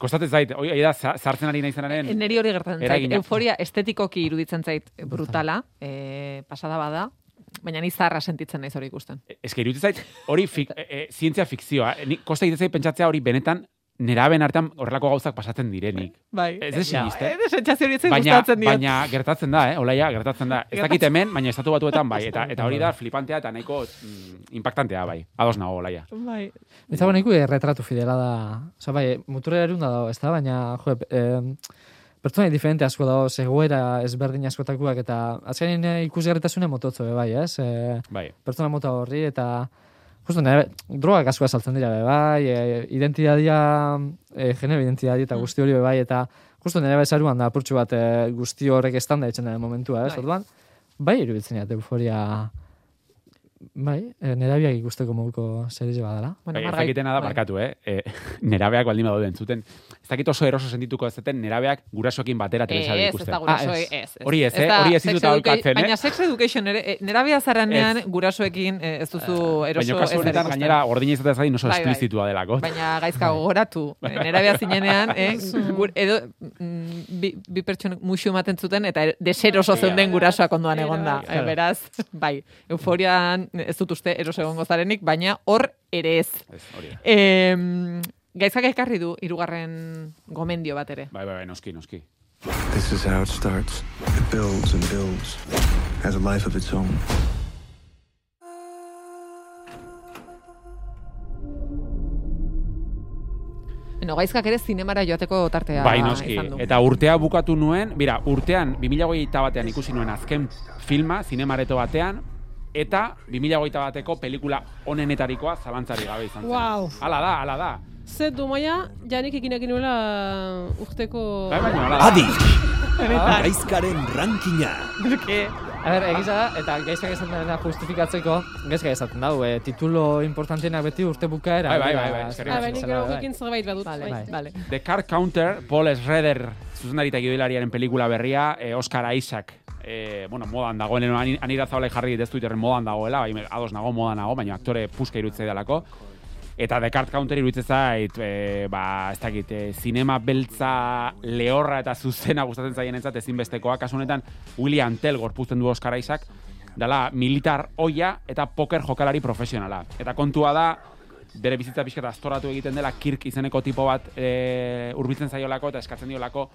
kostatzen zait, hori da, zartzen ari naizenaren, Neri hori gertatzen zait. Euforia estetikoki iruditzen zait brutala, eh, pasada bada, baina ni zarra sentitzen naiz hori ikusten. eske iruditzen zait, hori fik, e, e, zientzia fikzioa, e, nik kosta egiten zait pentsatzea hori benetan neraben artean horrelako gauzak pasatzen direnik. Bai. Ez ez. Eh, sentsazio hori ez Baina, gustatzen diot. baina gertatzen da, eh? Olaia, gertatzen da. Ez dakit hemen, baina estatu batuetan bai. Eta, eta hori da flipantea eta nahiko mm, impactantea bai. Ados nago, Olaia. Bai. Ez dago nahiko retratu fidela da. Osa, bai, muturera erun da dago, ez da, baina, jo, eh, pertsona diferente asko dago, zegoera ezberdin askotakuak, eta azkenin eh, ikusgarritasune mototzo, bai, ez? Eh, Bai. pertsona mota horri, eta justo nire, drogak asko azaltzen dira, bai, e, identidadia, e, genero identidadia eta guzti hori, bai, eta justo nire bezaruan da apurtxu bat e, guzti horrek estanda ditzen den momentua, ez? Bai. Orduan, bai iruditzen jat, euforia, bai, e, nerabiak ikusteko moduko serize badala. Bueno, Bai, ez Margai- dakitena da, bai. barkatu, eh? e, nerabeak baldin badaude entzuten. Ez dakit oso eroso sentituko ez zuten nerabeak gurasoekin batera Ez, ez ikusten. da guraso, Ah, ez. ez. ez. Hori ez, eh? da Hori ez sex ditut educa- aholkatzen, eh? Baina sex education ere, eh, nerabea zarranean Ez. gurasoekin eh, ez duzu eroso Baina kasu honetan ikusten. gainera gordina izatea zain oso Bai, bai. esplizitua delako. Baina gaizka gogoratu. Eh, Nerabea zinenean, eh, gur, edo mm, bi, bi pertsonek muxu ematen zuten eta er- deseroso zeuden gurasoak ondoan egonda. Eh, beraz, bai, euforian ez dut uste eroso egongo zarenik, baina hor ere ez. Ez. Eh, gaizkak ekarri du hirugarren gomendio bat ere. Bai, bai, bai, noski, noski. This is how it starts. It builds and builds, has a life of its own. Bueno, gaizkak ere zinemara joateko tartea Bai, noski. izan du. Eta urtea bukatu nuen, bira, urtean 2008 batean ikusi nuen azken filma, zinemareto batean, eta 2008 bateko pelikula onenetarikoa zalantzari gabe izan zen. Wow. Hala da, hala da. Ze domaia, janik eginak nuela urteko... Bai, baina hala da. Adi, gaizkaren rankina. A ber, egiza da, eta gaizkak esaten dena justifikatzeko, gaizkak esaten dau, e, titulo importantienak beti urte bukaera. Bai, bai, bai, bai, bai, nik zela, bai. horrekin zerbait badut. Vale, bai. vale. The Car Counter, Paul Schrader, zuzendari eta gidoilariaren pelikula berria, eh, Oscar Isaac, eh, bueno, modan dagoen, ani- anira zabalek jarri ez Twitterren modan dagoela, bai, ados nago, modan nago, baina aktore puska irutzei dalako. Eta Card Counter iruditzen zait, e, ba, ez dakit, e, zinema beltza lehorra eta zuzena gustatzen zaien entzat ezinbestekoa. Kasu honetan, William Tell gorpuzten du Oscar Isaac, dala militar oia eta poker jokalari profesionala. Eta kontua da, bere bizitza pixka astoratu egiten dela Kirk izeneko tipo bat e, urbitzen zaiolako eta eskatzen diolako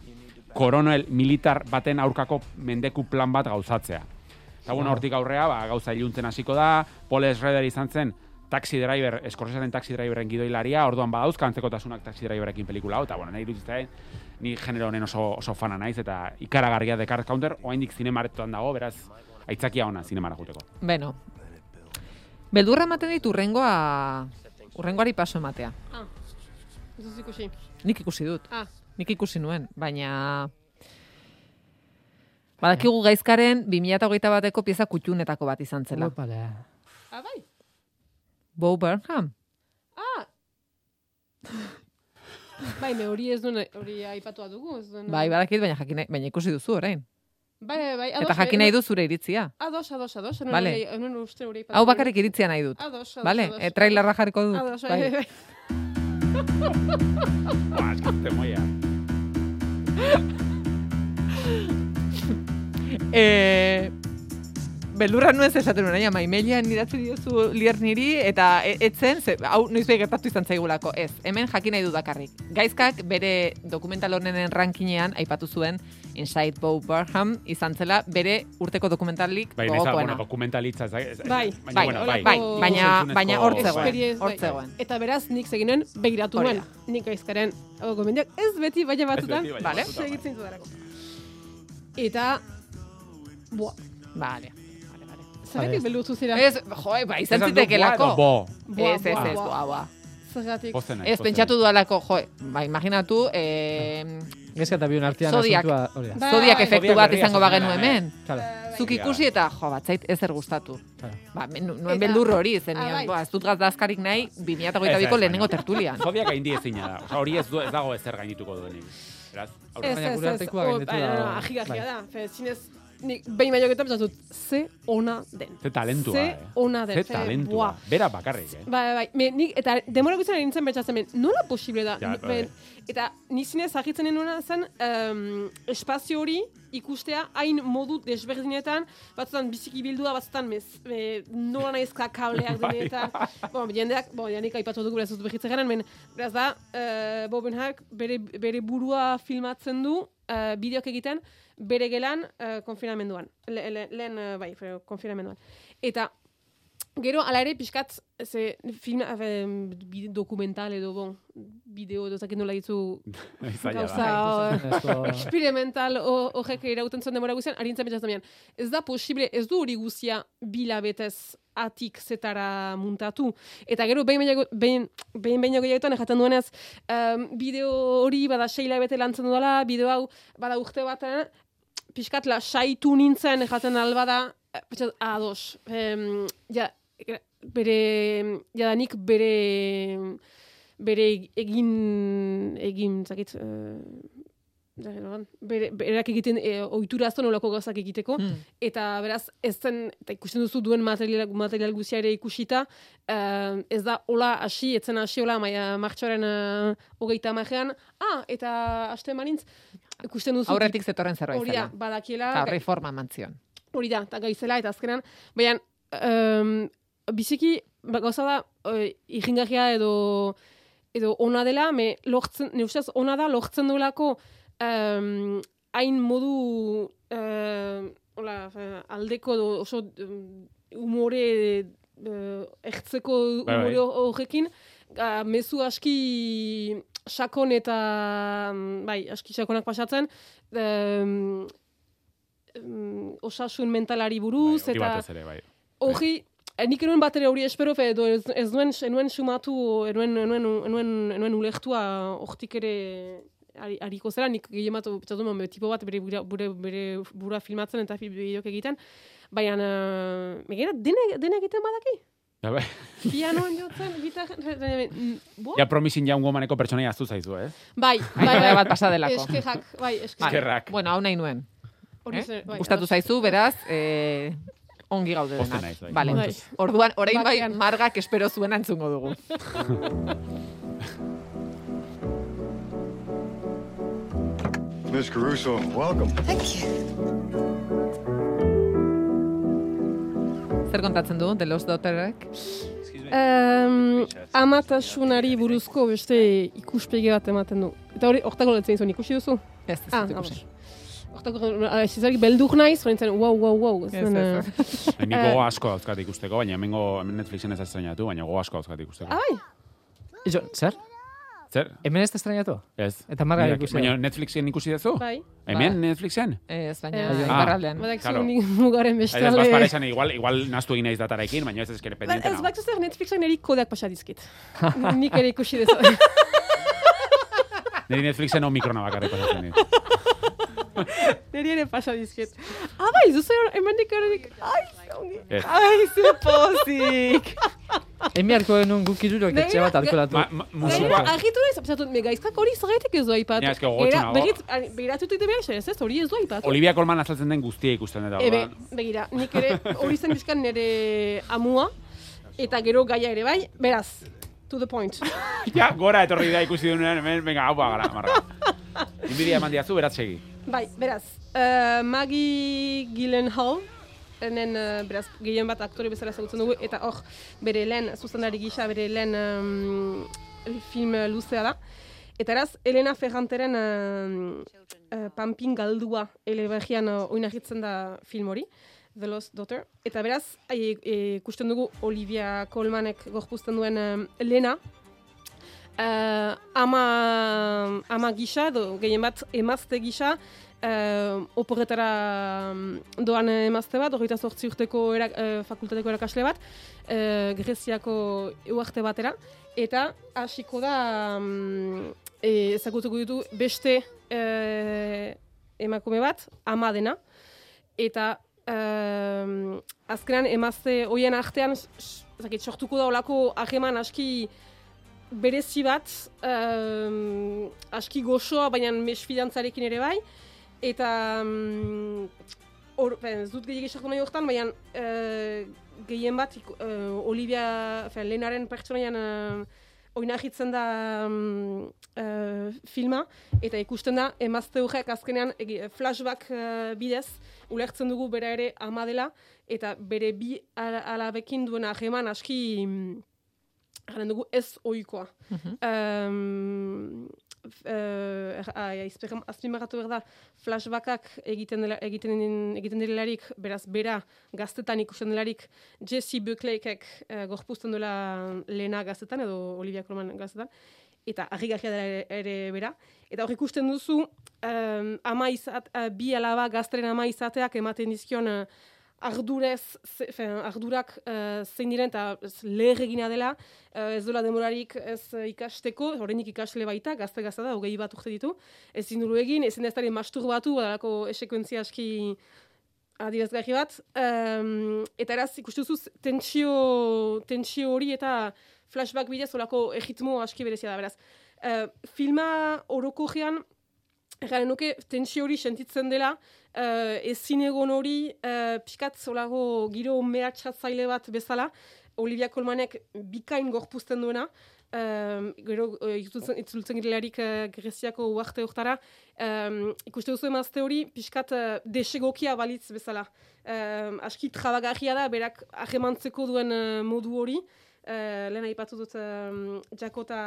koronel militar baten aurkako mendeku plan bat gauzatzea. Eta bueno, hortik aurrea, ba, gauza iluntzen hasiko da, Paul Schrader izan zen, taxi driver, Scorsesearen taxi driveren gidoilaria, orduan badauzka antzekotasunak taxi driverekin pelikula hau, eta bueno, nahi dut ni genero honen oso, oso fana naiz, eta ikaragarria de Card Counter, oaindik zinemaretoan dago, beraz, aitzakia ona zinemara juteko. Beno, beldurra ematen dit urrengoa, urrengoari paso ematea. Ah, ez ikusi. Nik ikusi dut. Ah, Nik ikusi nuen, baina... Badakigu gaizkaren 2008 bateko pieza kutxunetako bat izan zela. Opala. ah, bai. Bo Burnham. Ah! bai, me hori ez duen, hori aipatua dugu, ez duen. Bai, badakit, baina, jakin, nahi- baina ikusi duzu orain. Bai, bai, bai. Ados, Eta jakin nahi du zure iritzia. Ados, ados, ados. Enuen, Vale. enuen uste hori Hau bakarrik iritzia nahi dut. Ados, ados, Vale, ados. e, trailerra jarriko dut. Ados, bai, bai, bai. Ba, eskazte moia. E, beldurra nuen zesaten nuen, aia, maimelian idatzi diozu lier niri, eta etzen, ze, hau noiz gertatu izan zaigulako, ez, hemen jakin nahi du dakarrik. Gaizkak bere dokumental honenen rankinean aipatu zuen Inside Bo Burnham izan zela bere urteko dokumentalik Bai, neza, bueno, gogokoena. dokumentalitza, ez da- ez- Bai, baina, bai, bueno, bai, bai, baina, Zentzunezko- baina hor zegoen, Experience, hor bai. Eta beraz, nik zeginen begiratu nuen. Nik aizkaren, hau gomendiak, ez beti, baina batzutan, baina Vale. batzutan, bai. segitzen zudarako. Eta, buah, Vale. zergatik beldurtu zira? Ez, jo, bai, izan zitekelako. bo. Ez, ez, ez, boa, boa. Zergatik. Ez, pentsatu dualako, jo, ba, imaginatu, eh, Neska eta bion artean Zodiak. asuntua hori da. Bai, zodiak bai. efektu bat izango bagenu eh? hemen. Claro. Zuk ikusi eta, jo, batzait ezer gustatu. Claro. Ba, nuen beldur hori, zen bai. nion, ba, ez dut gazdazkarik nahi, 2008ko Ez, ez, lehenengo tertulian. Zodiak gaindi ezina da. Osa, hori ez, du, ez dago ezer gaindituko duenik. Beraz, aurrera. Ez, Baina gure artekoa o, gainditu bai, da. ajigarria Bai. da. Zinez, nik behin baino getan pentsatut, ze ona den. Ze talentua, Ze eh? ona den. Ze talentua. buah. Bera bakarrik, eh? Bai, bai, me, nik, eta demora guztien egin nintzen pentsatzen, ben, nola posible da? Ja, Ni- bai. ben, eta ni zinez agitzen nuen zen, um, espazio hori ikustea hain modu desberdinetan, batzutan biziki bildua, batzutan mez, e, nola naizka kableak Bai. denetan. bon, jendeak, bon, janik aipatu dugu, beraz dut behitzen garen, men, beraz da, uh, Boben Hack bere, bere burua filmatzen du, uh, bideok egiten, bere gelan uh, konfinamenduan. Le, le, lehen, uh, bai, konfinamenduan. Eta, Gero, ala ere, pixkat, ze, film, afe, bide dokumental edo, bon, bideo edo zakin nola ditu Zaila gauza ez, experimental ho- horrek irauten zuen demora guztian, harintzen pentsatzen Ez da posible, ez du hori guztia bila betez atik zetara muntatu. Eta gero, behin behin, behin, gehiagotan ejaten duenez, um, bideo hori bada seila bete lantzen dudala, bideo hau bada urte baten, pixkat la saitu nintzen ejaten albada, eh, pentsat, ados, em, ja, bere, jadanik bere, bere egin, egin, zakit, uh, bere, berak egiten e, ohitura azten olako gauzak egiteko, Hmm. eta beraz, ez zen, eta ikusten duzu duen material, material guzia ere ikusita, eh, ez da, hola hasi, etzen hasi, hola, maia martxoaren uh, hogeita amajean, ah, eta haste marintz, ikusten duzu... Aurretik zetorren zerbait Hori da, badakiela, Eta horri forma mantzion. hori da, eta gaizela, eta azkenan, baina, um, biziki, ba, gauza da, uh, edo, edo ona dela, me lortzen, ne ustez, ona da, lortzen duelako, um, hain modu, uh, hola, aldeko edo oso um, umore, uh, ertzeko Bai, bai. Horrekin, uh, mezu aski sakon eta, mm, bai, aski sakonak pasatzen, um, um, osasun mentalari buruz, Bai, eta ere, bai. hori, eh, nik enuen bat ere hori espero, edo ez, ez nuen, enuen sumatu, enuen, enuen, enuen, enuen ulertua hortik ere ari, ariko zera, nik gehien bat, pentsatu nuen, tipo bat bere, bura, bere, bere burua filmatzen eta bideok egiten, baina, uh, dene, dene egiten badaki? Ja, bai. Pianoan jotzen, gitar, bo? Ja, promising young womaneko pertsonai aztu zaizu, eh? Bai, bai, Bai, bat pasa delako. Eskerrak, bai, eskerrak. Eskerrak. Bueno, hau nahi nuen. Eh? bai, Gustatu zaizu, beraz, eh, ongi gaude denak. naiz, bai. Vale. Bai. Orduan, orain bai margak espero zuena entzungo dugu. Miss Caruso, welcome. Zer kontatzen du, The Lost Daughterrek? Um, amatasunari buruzko beste ikuspegi bat ematen du. Eta hori, hortako letzen izan, ikusi duzu? Ez, ez Ah, ikusi. Hortako, ez izarik beldur naiz, hori nintzen, wow, wow, wow. Ez Ez, zen, ez, eh, Ni gogo asko dauzkat ikusteko, baina hemengo hemen Netflixen ez estrenatu, baina gogo asko dauzkat ikusteko. Ah, bai. Jo, zer? Zer? Hemen ez da estrenatu? Ez. Eta marra ikusi. Baina Netflixen ikusi duzu? Bai. Hemen Netflixen? Ez, baina Eh, iparraldean. Badakizu claro. nik mugaren Aidez, bestalde. bazpara esan, igual, igual nastu egin naiz datarekin, baina ez ezkere Ba, pendiente Ez nago. bak zer Netflixen eri kodeak pasa dizkit. Nik ere ikusi dezu. Neri Netflixen o mikrona bakarrik pasatzen dit. Neri ere pasa dizkit. Ah, bai, zuzu emendik eredik. Ai, ongi. Ez. Ai, zu pozik! Emi harko genuen guk irurok Begira, etxe bat alkolatu. Ma, ma, Gainera, musika. argitu nahi, zapesatut, me gaizkak hori zerretik ez. Ja, eske gogotsu Era, nago. Begit, ari- begiratu dut ez ez, hori ez du aipatu. Olivia Colman azaltzen den guztia ikusten dut. Ebe, begira, nik ere hori zen dizkan nire amua, eta gero gaia ere bai, beraz, to the point. Ja, gora etorri da ikusi duenean, hemen, venga, hau bagara, marra. Inbidia eman diazu, berat segi. Bai, beraz, uh, Maggie Gyllenhaal, enen, uh, beraz, gehien bat aktore bezala ezagutzen dugu, eta hor, bere lehen, zuzendari gisa, bere lehen um, film luzea da. Eta eraz, Elena Ferranteren uh, uh, Pampin Galdua elebergian uh, oinahitzen da film hori, The Lost Daughter. Eta beraz, e, ikusten dugu Olivia Colmanek gorpuzten duen um, Lena, uh, ama, ama gisa, edo gehien bat emazte gisa, uh, oporretara mm, doan emazte bat, hogeita zortzi urteko erak, uh, fakultateko erakasle bat, uh, Greziako uarte batera, eta hasiko da um, e, ezagutuko ditu beste uh, emakume bat, ama dena, eta um, azkenan emazte hoien artean dakit, sortuko da olako hageman aski berezi bat, um, aski gozoa, baina mesfidantzarekin ere bai, eta um, or, ben, ez dut gehiagik sartu nahi hortan, baina uh, gehien bat eh, Olivia, fen, lehenaren pertsonaian uh, oinahitzen da um, eh, filma, eta ikusten da, emazte horrek azkenean egi- flashback eh, bidez, ulertzen dugu bera ere ama dela, eta bere bi ala- alabekin duen hageman aski mm, Garen dugu ez ohikoa. Um, uh, azpimarratu behar da, flashbackak egiten, dela, egiten, egiten direlarik, beraz, bera gaztetan ikusten delarik, Jesse Buckleyek uh, gorpuzten duela lehena gaztetan, edo Olivia Colman gaztetan, eta harrigarria dela ere, ere bera. Eta hor ikusten duzu, um, ama izat, uh, bi alaba gazteren ama izateak ematen dizkion uh, ardurez, ze, fe, ardurak uh, zein diren eta ez leher dela, uh, ez dola demorarik ez uh, ikasteko, horrenik ikasle baita, gazte gazta da, hogei bat urte ditu, ezin duru egin, ezin ez dara masturbatu, badalako esekuentzia aski adierazgarri bat, um, eta eraz ikustuzuz tentsio, tentsio hori eta flashback bidez olako egitmo aski berezia da, beraz. Uh, filma orokojean, Erraren nuke, tentsio hori sentitzen dela, uh, ezin egon hori, uh, pixkat zolago giro mehatxatzaile bat bezala, Olivia Colmanek bikain gorpuzten duena, um, gero uh, itzultzen, itzultzen girelarik uh, Greziako uarte hortara, um, ikuste duzu emazte hori, pixkat uh, desegokia balitz bezala. Um, aski trabagarria da, berak ahemantzeko duen uh, modu hori, Uh, lehen aipatu dut um, Dakota,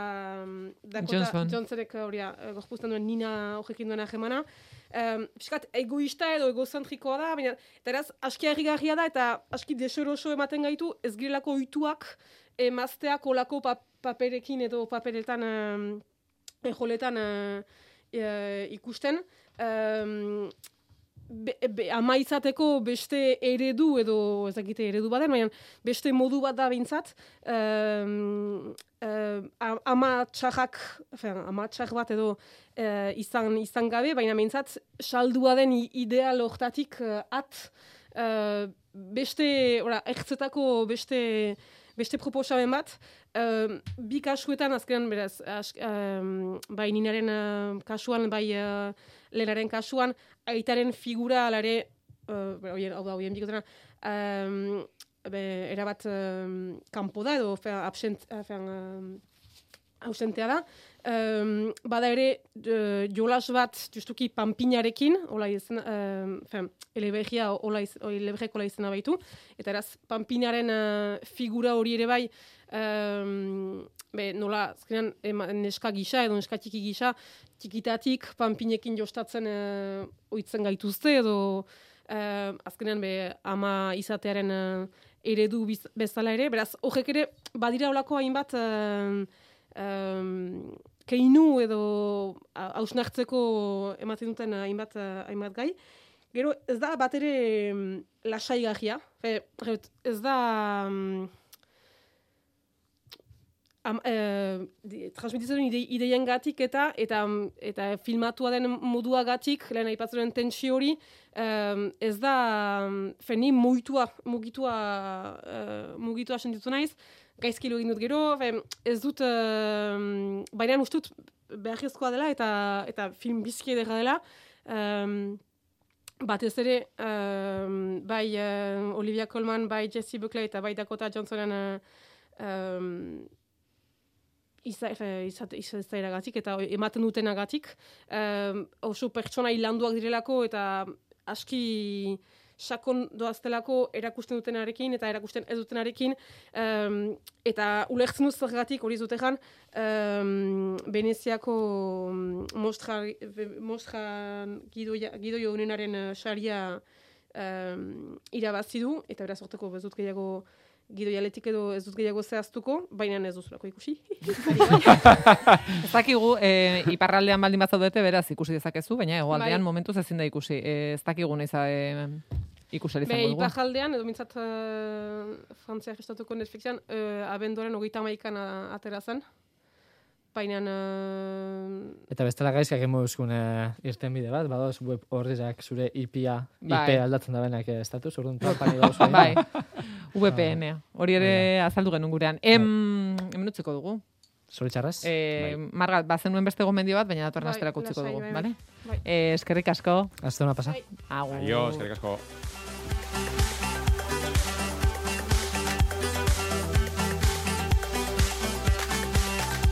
um, Dakota Johnson. Johnsonek hori uh, gorpuzten duen Nina horrekin duen ahemana. Um, piskat egoista edo egozentrikoa da, baina eta eraz aski harrigarria da eta aski desoroso ematen gaitu ez girelako oituak emazteak olako pap paperekin edo paperetan um, ejoletan uh, uh, ikusten. Um, be, be, ama izateko beste eredu edo ez dakite eredu baden, baina beste modu bat da bintzat, um, uh, ama txarrak, fen, ama txar bat edo uh, izan, izan gabe, baina bintzat saldua den ideal hortatik uh, at, uh, beste, ora, ertzetako beste, beste proposamen bat, um, bi kasuetan azkenan beraz, as, um, bai ninaren uh, kasuan, bai uh, lehenaren kasuan, aitaren figura alare, uh, oien, hau da, oien bikotena, um, be, erabat um, kanpo da, edo fea, absent, uh, fean, um, ausentea da. Um, bada ere, uh, jolas bat, justuki panpinarekin, hola izan, um, fen, elebergia, hola iz, hola izena baitu, eta eraz, panpinaren uh, figura hori ere bai, um, be, nola, azkenean, neska gisa, edo neska txiki gisa, txikitatik panpinekin jostatzen uh, oitzen gaituzte, edo uh, azkenean, be, ama izatearen uh, eredu biz, bezala ere, beraz, horrek ere, badira olako hainbat, uh, um, keinu edo hausnartzeko ematen duten hainbat, hainbat gai. Gero, ez da bat ere lasai gajia. Ez da... Um, am, e, transmititzen ide, ideien gatik eta, eta eta filmatua den modua gatik, lehen aipatzen tensio hori, um, ez da feni mugitua, mugitua, uh, mugitua sentitu naiz, gaizkilo egin dut gero, ez dut, uh, baina ustut beharrezkoa dela eta eta film bizki edera dela. Um, batez ere, um, bai uh, Olivia Colman, bai Jesse Buckley eta bai Dakota Johnsonen uh, um, izairagatik eta ematen dutenagatik. Um, oso pertsona hilanduak direlako eta aski sakon doaztelako erakusten dutenarekin eta erakusten ez dutenarekin um, eta ulertzen dut zergatik hori zutean um, Veneziako mostra, mostra gidoia, gidoio honenaren uh, saria um, irabazi du eta beraz orteko bezut gehiago gidoialetik edo ez dut gehiago zehaztuko, baina ez duzulako ikusi. ez dakigu, e, iparraldean baldin bazaudete, beraz ikusi dezakezu, baina egoaldean bai. momentuz ezin da ikusi. E, ez dakigu nahi e, ikusari izango dugu. Be, iparraldean, edo mintzat uh, frantzia gestatuko Netflixean, uh, abendoren hogeita maikan atera zen. Baina... Uh... Eta bestela gaizkak emo euskun uh, irten bide bat, badoz web horrizak zure IP-a, bai. IP aldatzen da benak estatus, orduan trampan Bai, VPN, hori ere azaldu genuen gurean. Em, bai. em nutzeko dugu. Zoritxarraz? E, bai. Margat, bazen nuen beste gomendio bat, baina datorren bai, astera kutziko dugu, bai, bai. Vale? Bai. Eh, eskerrik asko. Hasta una pasa. Aio, eskerrik asko.